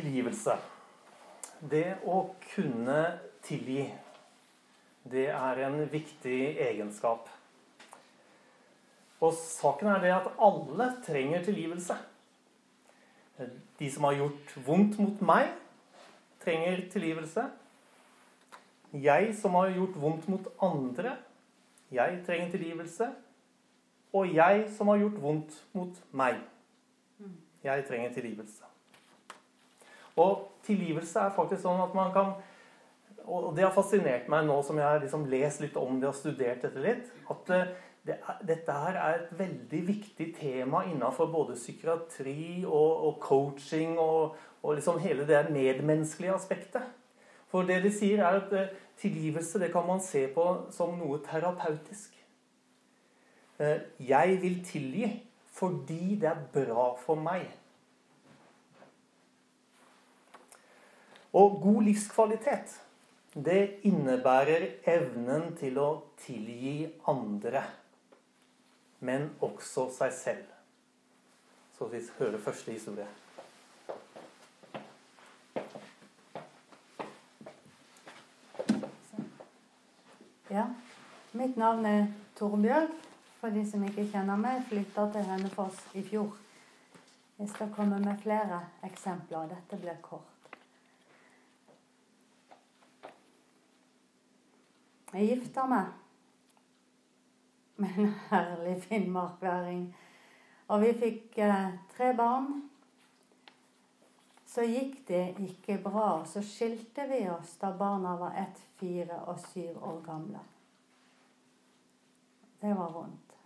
Tilgivelse. Det å kunne tilgi, det er en viktig egenskap. Og saken er det at alle trenger tilgivelse. De som har gjort vondt mot meg, trenger tilgivelse. Jeg som har gjort vondt mot andre, jeg trenger tilgivelse. Og jeg som har gjort vondt mot meg, jeg trenger tilgivelse. Og tilgivelse er faktisk sånn at man kan Og det har fascinert meg nå som jeg har liksom lest litt om det og studert dette litt, at eh, det dette her er et veldig viktig tema innenfor både psykiatri og, og coaching og, og, liksom hele det medmenneskelige aspektet. For det de sier, er at eh, tilgivelse det kan man se på som noe terapeutisk. Eh, jeg vil tilgi fordi det er bra for meg. Og god livskvalitet, det innebærer evnen til å tilgi andre, men også seg selv. Så vi hører første historie. Ja. Mitt navn er Torbjørg. For de som ikke kjenner meg, flytta til Hønefoss i fjor. Jeg skal komme med flere eksempler. Dette blir kort. Jeg gifter meg med en herlig finnmarkværing. Og vi fikk eh, tre barn. Så gikk det ikke bra. og Så skilte vi oss da barna var ett, fire og syv år gamle. Det var vondt.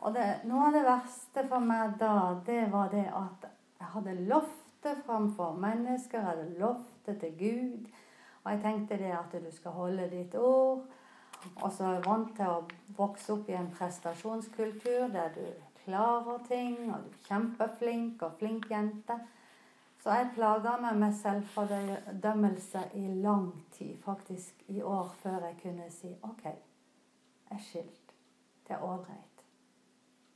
Og det, noe av det verste for meg da, det var det at jeg hadde lovt det framfor mennesker. Jeg hadde lovt det til Gud. Og jeg tenkte det at du skal holde ditt ord. Og så er jeg vant til å vokse opp i en prestasjonskultur der du klarer ting, og du er kjempeflink og flink jente. Så jeg plaga meg med selvfordømmelse i lang tid, faktisk i år, før jeg kunne si OK, jeg er skilt. Det er ålreit.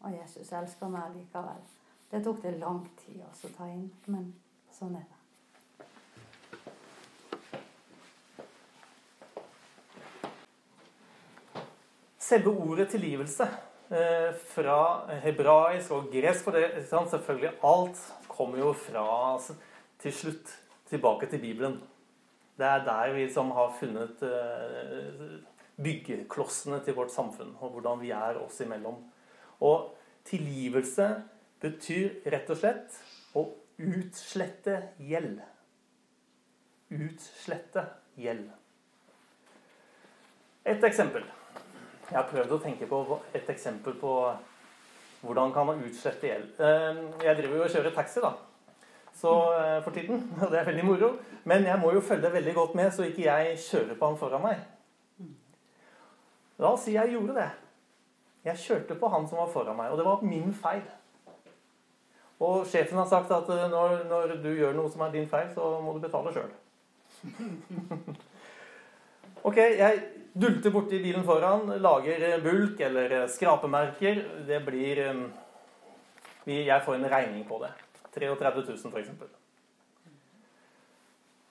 Og Jesus elsker meg likevel. Det tok det lang tid å ta inn, men sånn er det. Selve ordet tilgivelse eh, fra hebraisk og gresk For det, selvfølgelig, alt kommer jo fra altså, til slutt tilbake til Bibelen. Det er der vi som har funnet eh, byggeklossene til vårt samfunn, og hvordan vi er oss imellom. Og tilgivelse betyr rett og slett å utslette gjeld. Utslette gjeld. Et eksempel. Jeg har prøvd å tenke på et eksempel på hvordan kan man utslette gjeld. Ehm, jeg driver jo og kjører taxi da, så, eh, for tiden, og det er veldig moro. Men jeg må jo følge veldig godt med, så ikke jeg kjører på han foran meg. La oss si jeg gjorde det. Jeg kjørte på han som var foran meg, og det var min feil. Og sjefen har sagt at eh, når, når du gjør noe som er din feil, så må du betale sjøl. ok, jeg Dulter borti bilen foran, lager bulk eller skrapemerker. Det blir um, Jeg får en regning på det. 33 000 f.eks.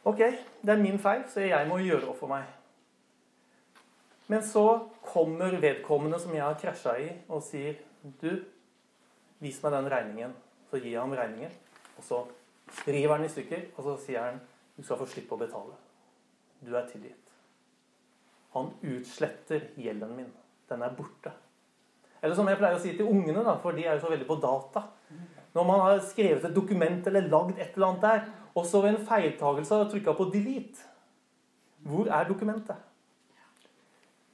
Ok, det er min feil, så jeg må gjøre opp for meg. Men så kommer vedkommende som jeg har krasja i, og sier Du, vis meg den regningen. Så gir jeg ham regningen. Og så river han i stykker, og så sier han du skal få slippe å betale. Du er tilgitt. Han utsletter gjelden min. Den er borte. Eller som jeg pleier å si til ungene, da, for de er jo så veldig på data. Når man har skrevet et dokument eller lagd et eller annet der, og så ved en feiltagelse har trykka på 'delete', hvor er dokumentet?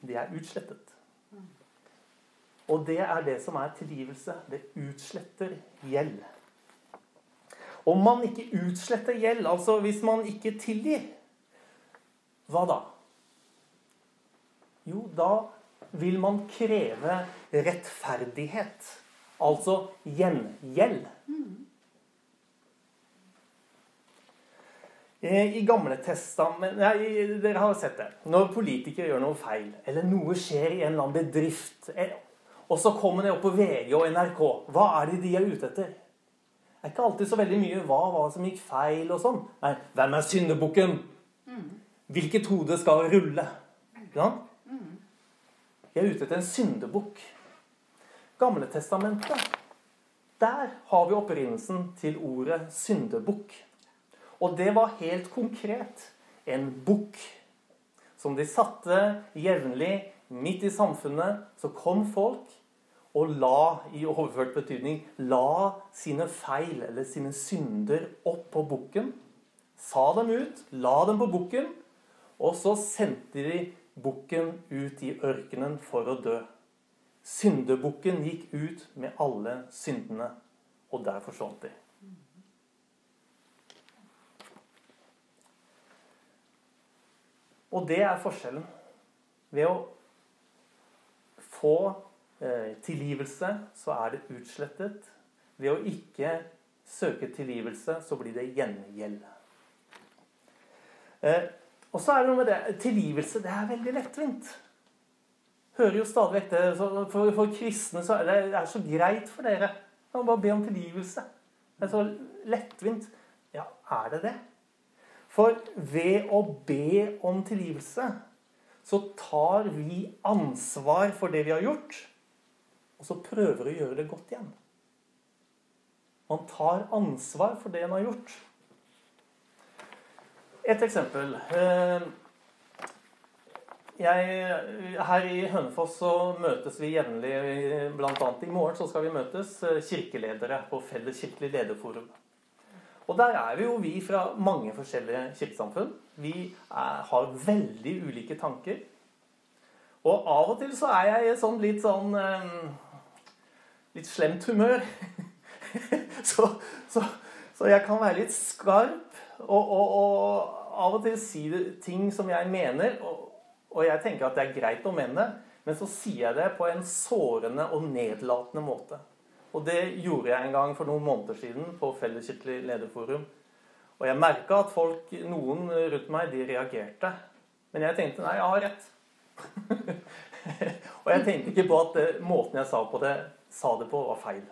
Det er utslettet. Og det er det som er tilgivelse. Det utsletter gjeld. Om man ikke utsletter gjeld, altså hvis man ikke tilgir, hva da? Jo, da vil man kreve rettferdighet. Altså gjengjeld. Eh, I Gamle testament, nei, Dere har sett det. Når politikere gjør noe feil, eller noe skjer i en eller annen bedrift, eh, og så kommer det opp på VG og NRK, hva er det de er ute etter? Det er ikke alltid så veldig mye hva, hva som gikk feil og sånn. Nei, hvem er syndebukken? Hvilket hode skal rulle? Ja? Vi er ute etter en syndebukk. Gamle testamentet, der har vi opprinnelsen til ordet syndebukk. Og det var helt konkret en bukk som de satte jevnlig midt i samfunnet. Så kom folk og la, i overført betydning, la sine feil eller sine synder opp på bukken. Sa dem ut, la dem på bukken, og så sendte de bukken ut i ørkenen for å dø. Syndebukken gikk ut med alle syndene, og der forsvant de. Og det er forskjellen. Ved å få eh, tilgivelse, så er det utslettet. Ved å ikke søke tilgivelse, så blir det gjengjeld. Eh, og så er det noe med det Tilgivelse, det er veldig lettvint. Hører jo stadig vekk det. For, for, kristne så er det, er så greit for dere. å bare be om tilgivelse. Det er så lettvint. Ja, er det det? For ved å be om tilgivelse så tar vi ansvar for det vi har gjort, og så prøver å gjøre det godt igjen. Man tar ansvar for det man har gjort. Et eksempel. Eh, jeg, her i Hønefoss så møtes vi jevnlig. Annet i morgen så skal vi møtes eh, kirkeledere på Felles kirkelig lederforum. Og der er vi jo vi fra mange forskjellige kirkesamfunn. Vi er, har veldig ulike tanker. Og av og til så er jeg i sånn litt sånn Litt slemt humør. så, så, så, jeg kan være litt skarp og, og, og av og til si ting som jeg mener. Og, og jeg tenker at det er greit å mene, men så sier jeg det på en sårende og nedlatende måte. Og det gjorde jeg en gang for noen måneder siden på Felleskirkelig lederforum. Og jeg merka at folk, noen rundt meg, de reagerte. Men jeg tenkte nei, jeg har rett. og jeg tenkte ikke på at det, måten jeg sa, på det, sa det på, var feil.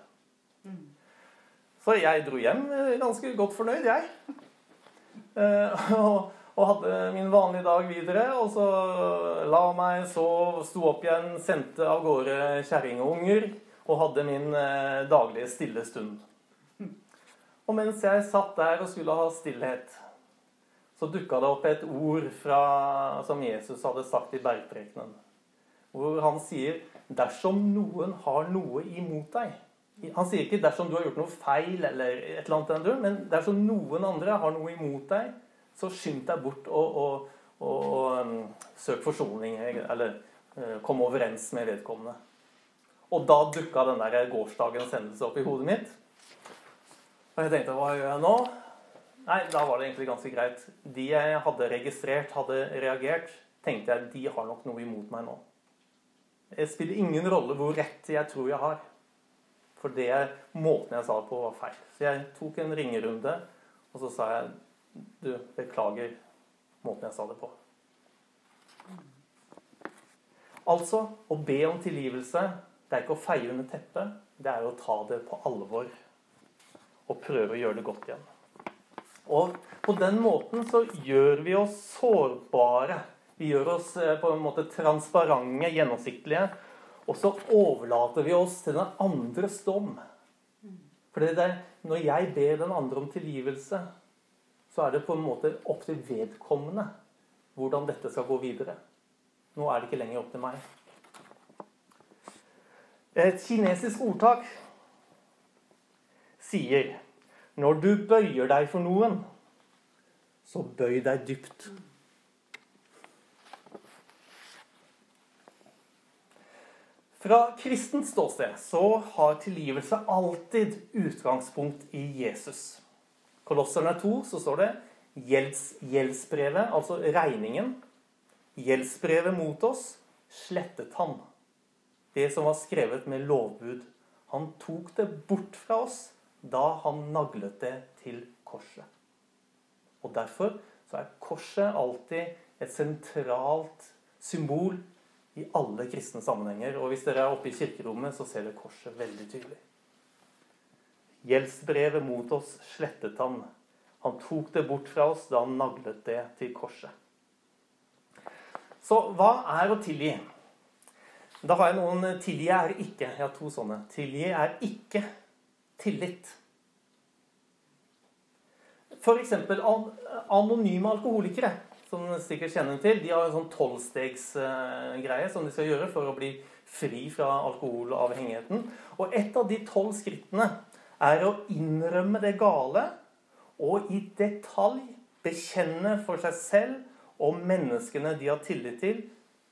Så jeg dro hjem ganske godt fornøyd, jeg. Og, og, hadde min vanlige dag videre. Og så la meg, sov, sto opp igjen, sendte av gårde kjerring og unger og hadde min eh, daglige stille stund. Og mens jeg satt der og skulle ha stillhet, så dukka det opp et ord fra, som Jesus hadde sagt i bergprekenen. Hvor han sier 'dersom noen har noe imot deg' Han sier ikke 'dersom du har gjort noe feil', eller et eller annet, men dersom noen andre har noe imot deg, så skynd deg bort og, og, og, og um, søk forsoning, eller uh, kom overens med vedkommende. Og da dukka den der gårsdagens hendelse opp i hodet mitt. Og jeg tenkte hva gjør jeg nå? Nei, da var det egentlig ganske greit. De jeg hadde registrert, hadde reagert, tenkte jeg de har nok noe imot meg nå. Det spiller ingen rolle hvor rett jeg tror jeg har. For det måten jeg sa det på, var feil. Så jeg tok en ringerunde, og så sa jeg Du, beklager måten jeg sa det på. Altså å be om tilgivelse det er ikke å feie under teppet, det er å ta det på alvor og prøve å gjøre det godt igjen. Og på den måten så gjør vi oss sårbare. Vi gjør oss eh, på en måte transparente, gjennomsiktige. Og så overlater vi oss til den andres dom. For når jeg ber den andre om tilgivelse, så er det på en måte opp til vedkommende hvordan dette skal gå videre. Nå er det ikke lenger opp til meg. Et kinesisk ordtak sier når du bøyer deg for noen, så bøy deg dypt. Fra kristent ståsted så har tilgivelse alltid utgangspunkt i Jesus. Kolosserne 2 så står det gjelds, gjeldsbrevet, altså regningen. Gjeldsbrevet mot oss slettet han det som var skrevet med lovbud. Han tok det bort fra oss da han naglet det til korset. Og Derfor så er korset alltid et sentralt symbol i alle kristne sammenhenger. Og hvis dere er oppe i kirkerommet, så ser dere korset veldig tydelig. Gjeldsbrevet mot oss slettet han. Han tok det bort fra oss da han naglet det til korset. Så hva er å tilgi? Da har jeg noen Tilgi er ikke. Jeg har to sånne. Tilgi er ikke tillit. F.eks. anonyme alkoholikere, som sikkert kjenner til. De har en sånn tolvstegsgreie som de skal gjøre for å bli fri fra alkoholavhengigheten. Og et av de tolv skrittene er å innrømme det gale og i detalj bekjenne for seg selv og menneskene de har tillit til,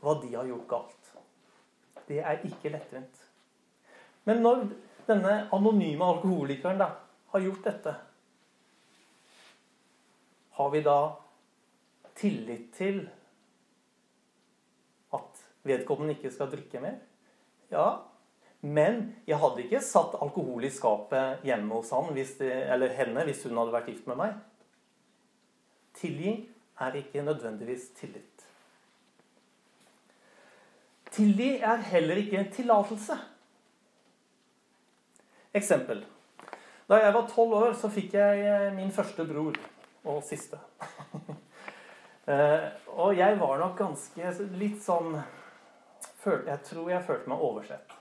hva de har gjort galt. Det er ikke lettvint. Men når denne anonyme alkoholikeren da, har gjort dette, har vi da tillit til at vedkommende ikke skal drikke mer? Ja, men jeg hadde ikke satt alkohol i skapet hjemme hos han, det, eller henne hvis hun hadde vært gift med meg. Tilgi er ikke nødvendigvis tillit. Tilgi er heller ikke en tillatelse. Eksempel. Da jeg var tolv år, så fikk jeg min første bror. Og siste. Eh, og jeg var nok ganske litt sånn Jeg tror jeg følte meg oversett.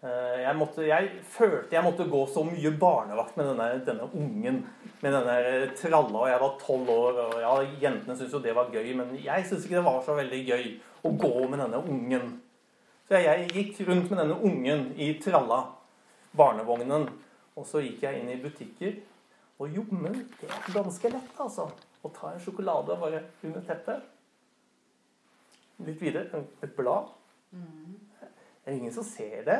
Eh, jeg, måtte, jeg, følte jeg måtte gå så mye barnevakt med denne, denne ungen. Med denne tralla, og jeg var tolv år. og ja, Jentene syntes jo det var gøy, men jeg syntes ikke det var så veldig gøy å gå med denne ungen. Så jeg gikk rundt med denne ungen i tralla, barnevognen. Og så gikk jeg inn i butikker. Og jommen, det er ganske lett, altså. Å ta en sjokolade og bare under teppet. Litt videre et blad. Mm. Det er ingen som ser det.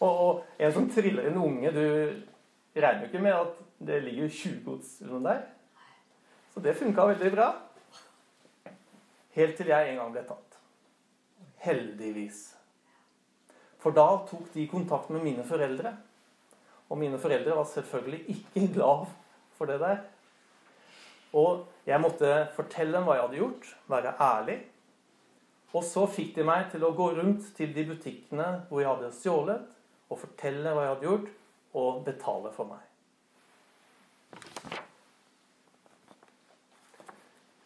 Og, og, en som triller en unge Du regner jo ikke med at det ligger 20 gods under der. Så det funka veldig bra. Helt til jeg en gang ble tatt. Heldigvis. For da tok de kontakt med mine foreldre. Og mine foreldre var selvfølgelig ikke glad for det der. Og jeg måtte fortelle dem hva jeg hadde gjort, være ærlig. Og så fikk de meg til å gå rundt til de butikkene hvor jeg hadde stjålet, og fortelle hva jeg hadde gjort, og betale for meg.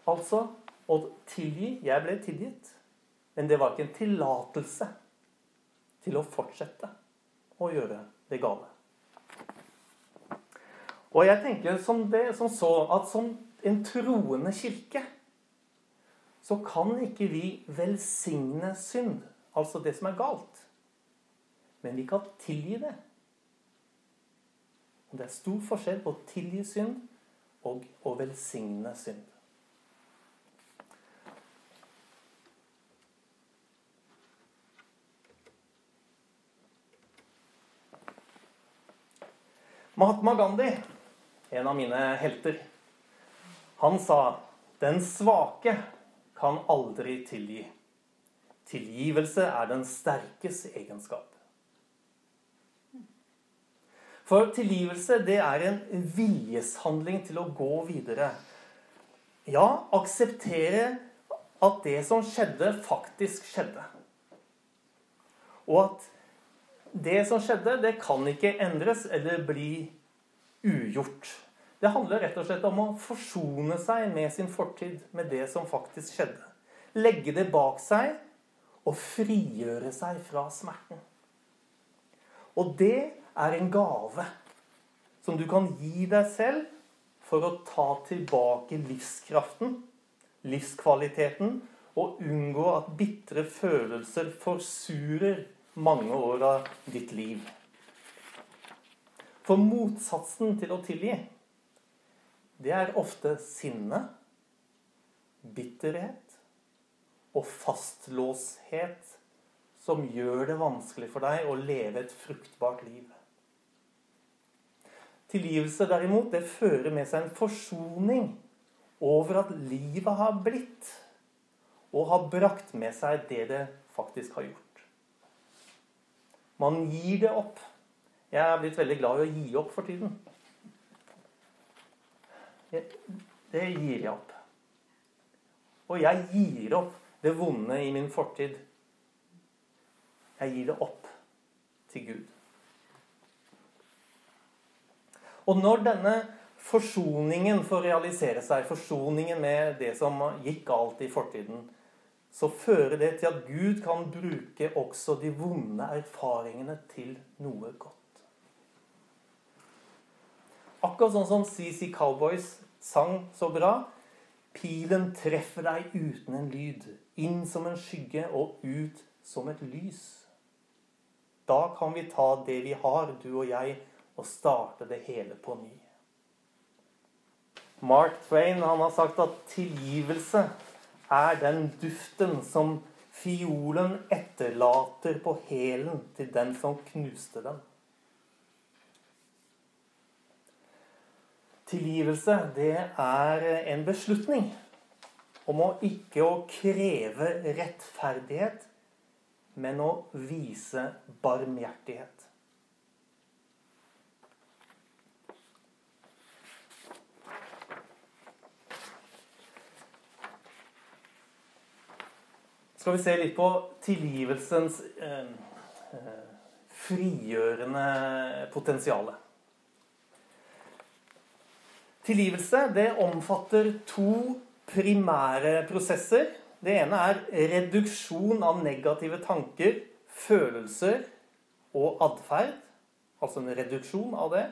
Altså å tilgi Jeg ble tilgitt. Men det var ikke en tillatelse til å fortsette å gjøre det gale. Og jeg tenker som, det, som så at som en troende kirke så kan ikke vi velsigne synd, altså det som er galt. Men vi kan tilgi det. Og Det er stor forskjell på å tilgi synd og å velsigne synd. Mahatma Gandhi, en av mine helter, han sa 'Den svake kan aldri tilgi'. Tilgivelse er den sterkes egenskap. For tilgivelse, det er en viljeshandling til å gå videre. Ja, akseptere at det som skjedde, faktisk skjedde. Og at det som skjedde, det kan ikke endres eller bli ugjort. Det handler rett og slett om å forsone seg med sin fortid, med det som faktisk skjedde. Legge det bak seg og frigjøre seg fra smerten. Og det er en gave som du kan gi deg selv for å ta tilbake livskraften, livskvaliteten, og unngå at bitre følelser forsurer mange år av ditt liv. For motsatsen til å tilgi, det er ofte sinne, bitterhet og fastlåshet som gjør det vanskelig for deg å leve et fruktbart liv. Tilgivelse, derimot, det fører med seg en forsoning over at livet har blitt, og har brakt med seg det det faktisk har gjort. Man gir det opp. Jeg er blitt veldig glad i å gi opp for tiden. Det gir jeg opp. Og jeg gir opp det vonde i min fortid. Jeg gir det opp til Gud. Og når denne forsoningen får realisere seg, forsoningen med det som gikk galt i fortiden, så fører det til at Gud kan bruke også de vonde erfaringene til noe godt. Akkurat sånn som CC Cowboys sang så bra. Pilen treffer deg uten en lyd, inn som en skygge og ut som et lys. Da kan vi ta det vi har, du og jeg, og starte det hele på ny. Mark Twain han har sagt at tilgivelse er den duften som fiolen etterlater på hælen til den som knuste den. Tilgivelse, det er en beslutning om å ikke å kreve rettferdighet, men å vise barmhjertighet. skal vi se litt på tilgivelsens eh, eh, frigjørende potensial. Tilgivelse det omfatter to primære prosesser. Det ene er reduksjon av negative tanker, følelser og atferd. Altså en reduksjon av det.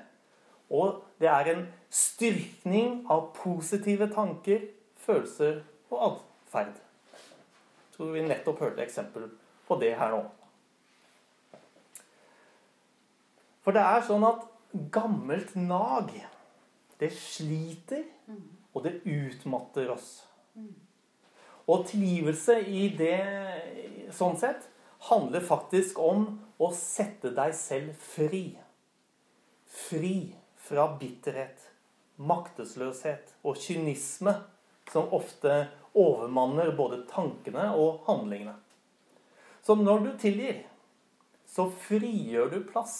Og det er en styrkning av positive tanker, følelser og atferd tror vi nettopp hørte eksempel på det her nå. For det er sånn at gammelt nag, det sliter, og det utmatter oss. Og tilgivelse i det sånn sett handler faktisk om å sette deg selv fri. Fri fra bitterhet, maktesløshet og kynisme, som ofte overmanner både tankene og handlingene. Så når du tilgir, så frigjør du plass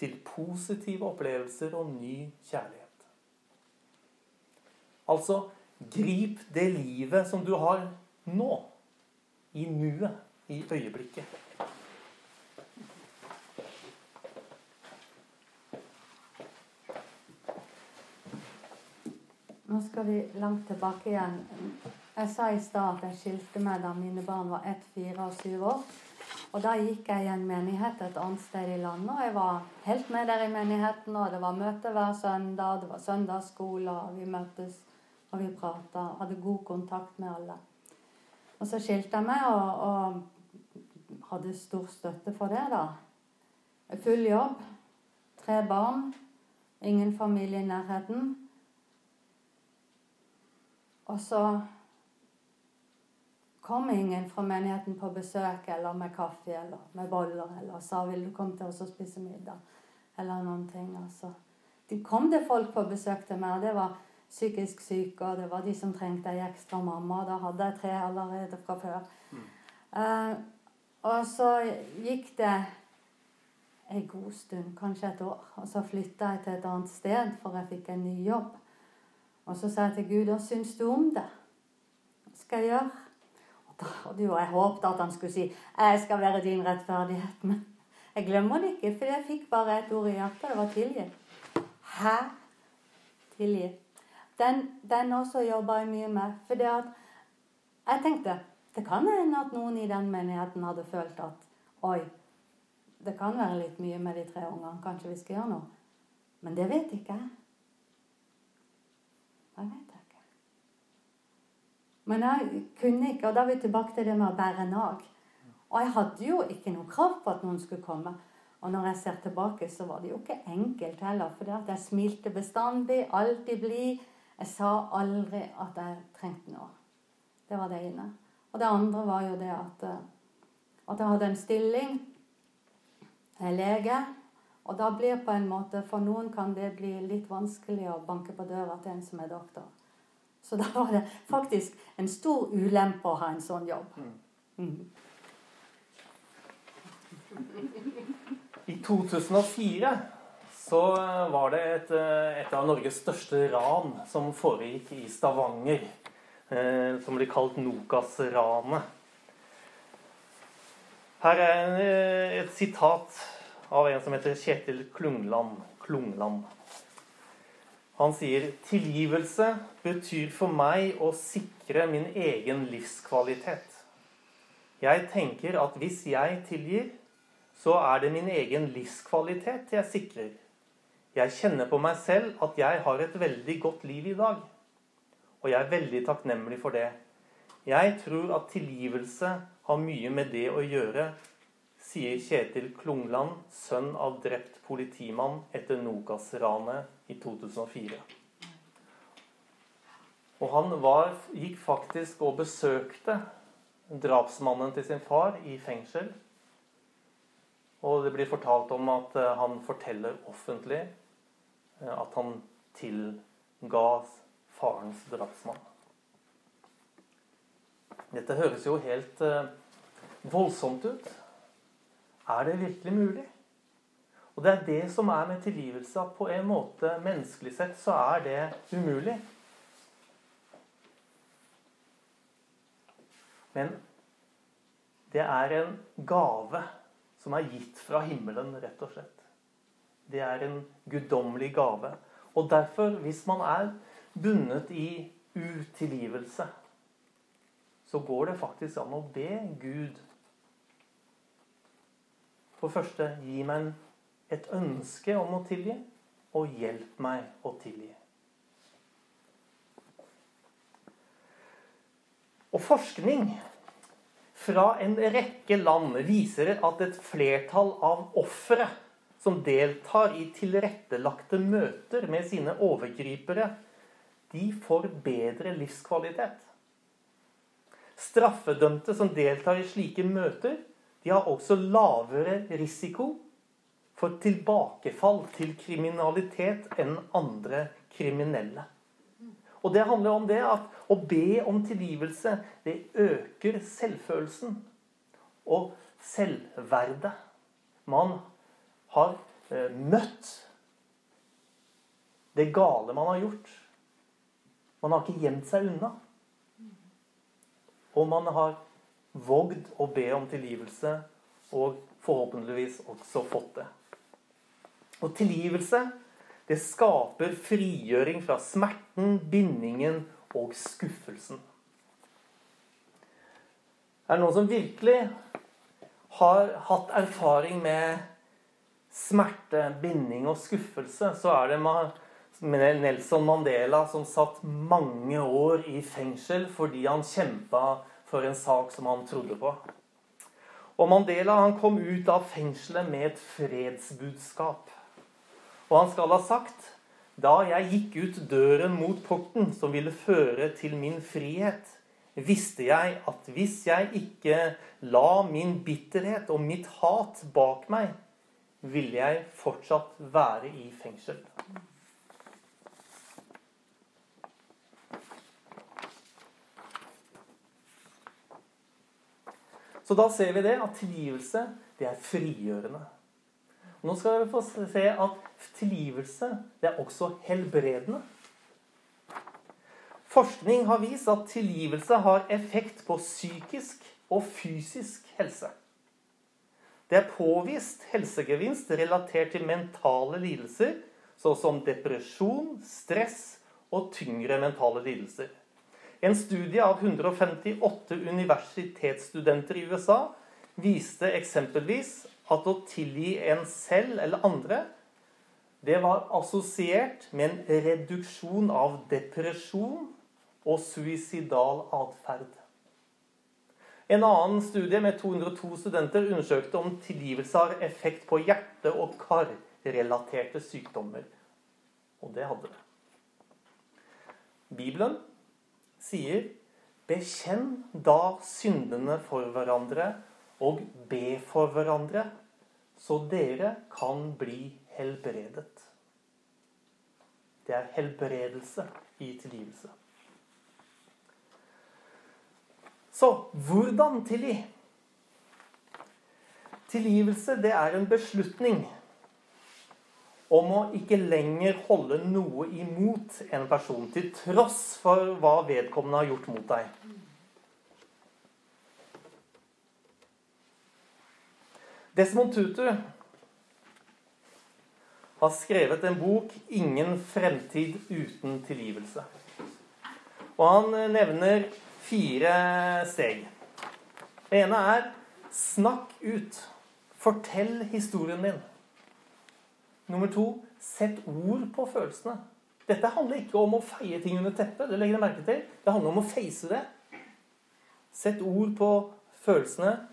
til positive opplevelser og ny kjærlighet. Altså grip det livet som du har nå, i nuet, i øyeblikket. Nå skal vi langt tilbake igjen. Jeg sa i stad at jeg skilte meg da mine barn var ett, fire og syv år. Og da gikk jeg i en menighet et annet sted i landet, og jeg var helt med der i menigheten. Og det var møte hver søndag, det var søndagsskole, og vi møttes og vi prata. Hadde god kontakt med alle. Og så skilte jeg meg, og, og hadde stor støtte for det, da. Full jobb, tre barn, ingen familie i nærheten. Og så kom ingen fra menigheten på besøk eller med kaffe eller med boller eller sa 'Vil du komme til oss og spise middag?' eller noen ting. Altså. De kom det folk på besøk til meg, og det var psykisk syke, og det var de som trengte ei ekstra mamma. Da hadde jeg tre allerede fra før. Mm. Uh, og så gikk det en god stund, kanskje et år. Og så flytta jeg til et annet sted, for jeg fikk en ny jobb. Og så sa jeg til Gud, hva syns du om det? Hva skal jeg gjøre? Og da hadde jo jeg håpet at han skulle si, jeg skal være din rettferdighet. Men jeg glemmer det ikke, for jeg fikk bare et ord i hjertet. Det var tilgi. Hæ? Tilgi. Den, den også jobba jeg mye med. For det at jeg tenkte det kan hende at noen i den menigheten hadde følt at Oi, det kan være litt mye med de tre ungene. Kanskje vi skal gjøre noe. Men det vet ikke jeg. Det vet jeg ikke. Men jeg kunne ikke, og da er vi tilbake til det med å bære nag. Og jeg hadde jo ikke noe krav på at noen skulle komme. Og når jeg ser tilbake, så var det jo ikke enkelt heller. For det at jeg smilte bestandig, alltid blid. Jeg sa aldri at jeg trengte noe. Det var det ene. Og det andre var jo det at, eh, at jeg hadde en stilling. Jeg er lege. Og da blir på en måte, For noen kan det bli litt vanskelig å banke på døra til en som er doktor. Så da var det faktisk en stor ulempe å ha en sånn jobb. Mm. I 2004 så var det et, et, av Norges største ran som foregikk i Stavanger. Eh, som blir kalt Nokas-ranet. Her er et sitat av en som heter Kjetil Klungland. Klungland. Han sier tilgivelse betyr for meg å sikre min egen livskvalitet. Jeg tenker at hvis jeg tilgir, så er det min egen livskvalitet jeg sikrer. Jeg kjenner på meg selv at jeg har et veldig godt liv i dag. Og jeg er veldig takknemlig for det. Jeg tror at tilgivelse har mye med det å gjøre sier Kjetil Klungland, sønn av drept politimann etter Nokas-ranet i 2004. Og han var, gikk faktisk og besøkte drapsmannen til sin far i fengsel. Og det blir fortalt om at eh, han forteller offentlig at han tilga farens drapsmann. Dette høres jo helt eh, voldsomt ut. Er det virkelig mulig? Og det er det som er med tilgivelse. At på en måte, menneskelig sett, så er det umulig. Men det er en gave som er gitt fra himmelen, rett og slett. Det er en guddommelig gave. Og derfor, hvis man er bundet i utilgivelse, så går det faktisk an å be Gud for første, gi meg et ønske om å tilgi, og hjelp meg å tilgi. Og forskning fra en rekke land viser at et flertall av ofre som deltar i tilrettelagte møter med sine overgripere, de får bedre livskvalitet. Straffedømte som deltar i slike møter, de har også lavere risiko for tilbakefall til kriminalitet enn andre kriminelle. Og det handler om det at å be om tilgivelse, det øker selvfølelsen og selvverdet. Man har eh, møtt det gale man har gjort. Man har ikke gjemt seg unna. Og man har vågd å be om tilgivelse, og forhåpentligvis også fått det. Og tilgivelse, det skaper frigjøring fra smerten, bindingen og skuffelsen. Er det noen som virkelig har hatt erfaring med smerte, binding og skuffelse, så er det Nelson Mandela som satt mange år i fengsel fordi han kjempa for en sak som han trodde på. Og Mandela han kom ut av fengselet med et fredsbudskap. Og han skal ha sagt da jeg gikk ut døren mot porten som ville føre til min frihet, visste jeg at hvis jeg ikke la min bitterhet og mitt hat bak meg, ville jeg fortsatt være i fengsel. Så da ser vi det at tilgivelse, det er frigjørende. Nå skal vi få se at tilgivelse, det er også helbredende. Forskning har vist at tilgivelse har effekt på psykisk og fysisk helse. Det er påvist helsegevinst relatert til mentale lidelser, såsom depresjon, stress og tyngre mentale lidelser. En studie av 158 universitetsstudenter i USA viste eksempelvis at å tilgi en selv eller andre det var assosiert med en reduksjon av depresjon og suicidal atferd. En annen studie med 202 studenter undersøkte om tilgivelse har effekt på hjerte- og karrelaterte sykdommer. Og det hadde det. Bibelen sier Bekjenn da syndene for hverandre, og be for hverandre, så dere kan bli helbredet. Det er helbredelse i tilgivelse. Så hvordan tilgi? Tilgivelse, det er en beslutning om å ikke lenger holde noe imot en person, til tross for hva vedkommende har gjort mot deg. Desmond Tutu har skrevet en bok 'Ingen fremtid uten tilgivelse'. Og han nevner fire steg. Det ene er 'snakk ut'. Fortell historien din. Nummer to sett ord på følelsene. Dette handler ikke om å feie ting under teppet. Det legger jeg merke til. Det handler om å face det. Sett ord på følelsene.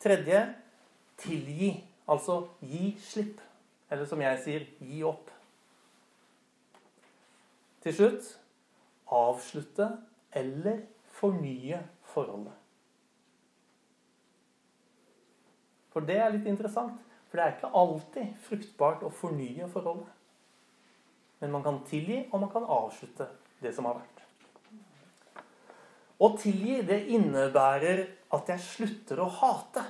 Tredje tilgi. Altså gi slipp. Eller som jeg sier gi opp. Til slutt avslutte eller fornye forholdet. For det er litt interessant. For det er ikke alltid fruktbart å fornye forholdet. Men man kan tilgi, og man kan avslutte det som har vært. Å tilgi, det innebærer at jeg slutter å hate.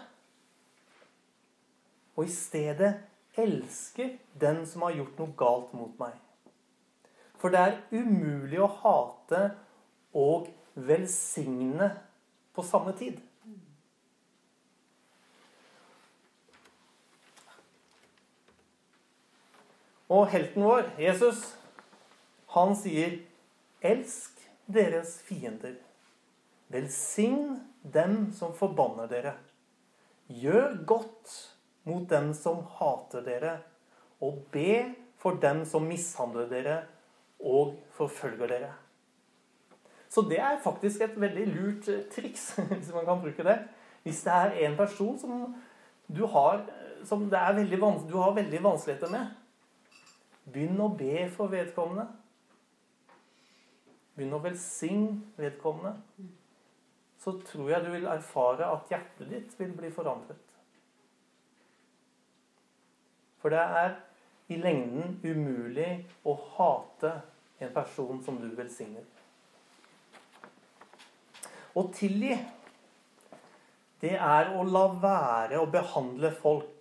Og i stedet elsker den som har gjort noe galt mot meg. For det er umulig å hate og velsigne på samme tid. Og helten vår, Jesus, han sier, 'Elsk deres fiender. Velsign dem som forbanner dere. Gjør godt mot dem som hater dere, og be for dem som mishandler dere og forfølger dere.' Så det er faktisk et veldig lurt triks, hvis man kan bruke det. Hvis det er en person som du har, som det er veldig, du har veldig vanskeligheter med, Begynn å be for vedkommende. Begynn å velsigne vedkommende. Så tror jeg du vil erfare at hjertet ditt vil bli forandret. For det er i lengden umulig å hate en person som du velsigner. Å tilgi, det er å la være å behandle folk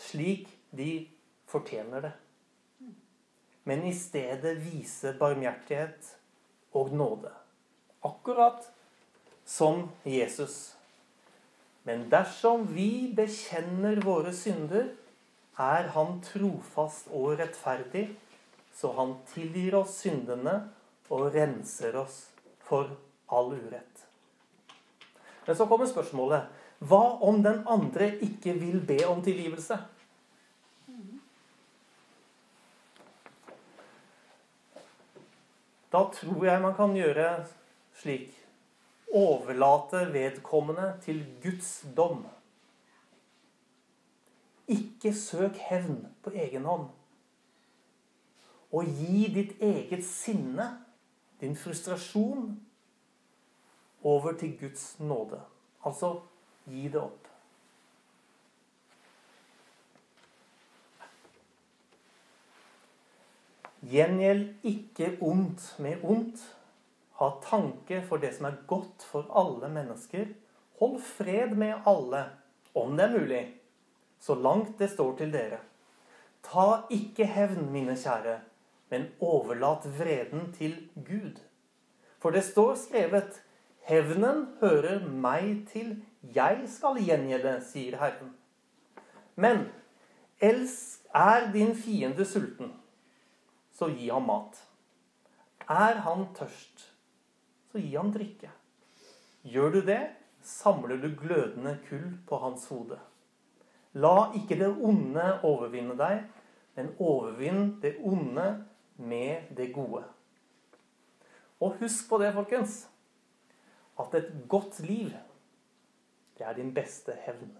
slik de fortjener det. Men i stedet vise barmhjertighet og nåde. Akkurat som Jesus. Men dersom vi bekjenner våre synder, er Han trofast og rettferdig, så Han tilgir oss syndene og renser oss for all urett. Men så kommer spørsmålet hva om den andre ikke vil be om tilgivelse? Da tror jeg man kan gjøre slik Overlate vedkommende til Guds dom. Ikke søk hevn på egen hånd. Og gi ditt eget sinne, din frustrasjon, over til Guds nåde. Altså gi det opp. Gjengjeld ikke ondt med ondt. Ha tanke for det som er godt for alle mennesker. Hold fred med alle, om det er mulig, så langt det står til dere. Ta ikke hevn, mine kjære, men overlat vreden til Gud. For det står skrevet:" Hevnen hører meg til, jeg skal gjengjelde, sier Herren. Men elsk er din fiende sulten så gi ham mat. Er han tørst, så gi ham drikke. Gjør du det, samler du glødende kull på hans hode. La ikke det onde overvinne deg, men overvinn det onde med det gode. Og husk på det, folkens, at et godt liv, det er din beste hevn.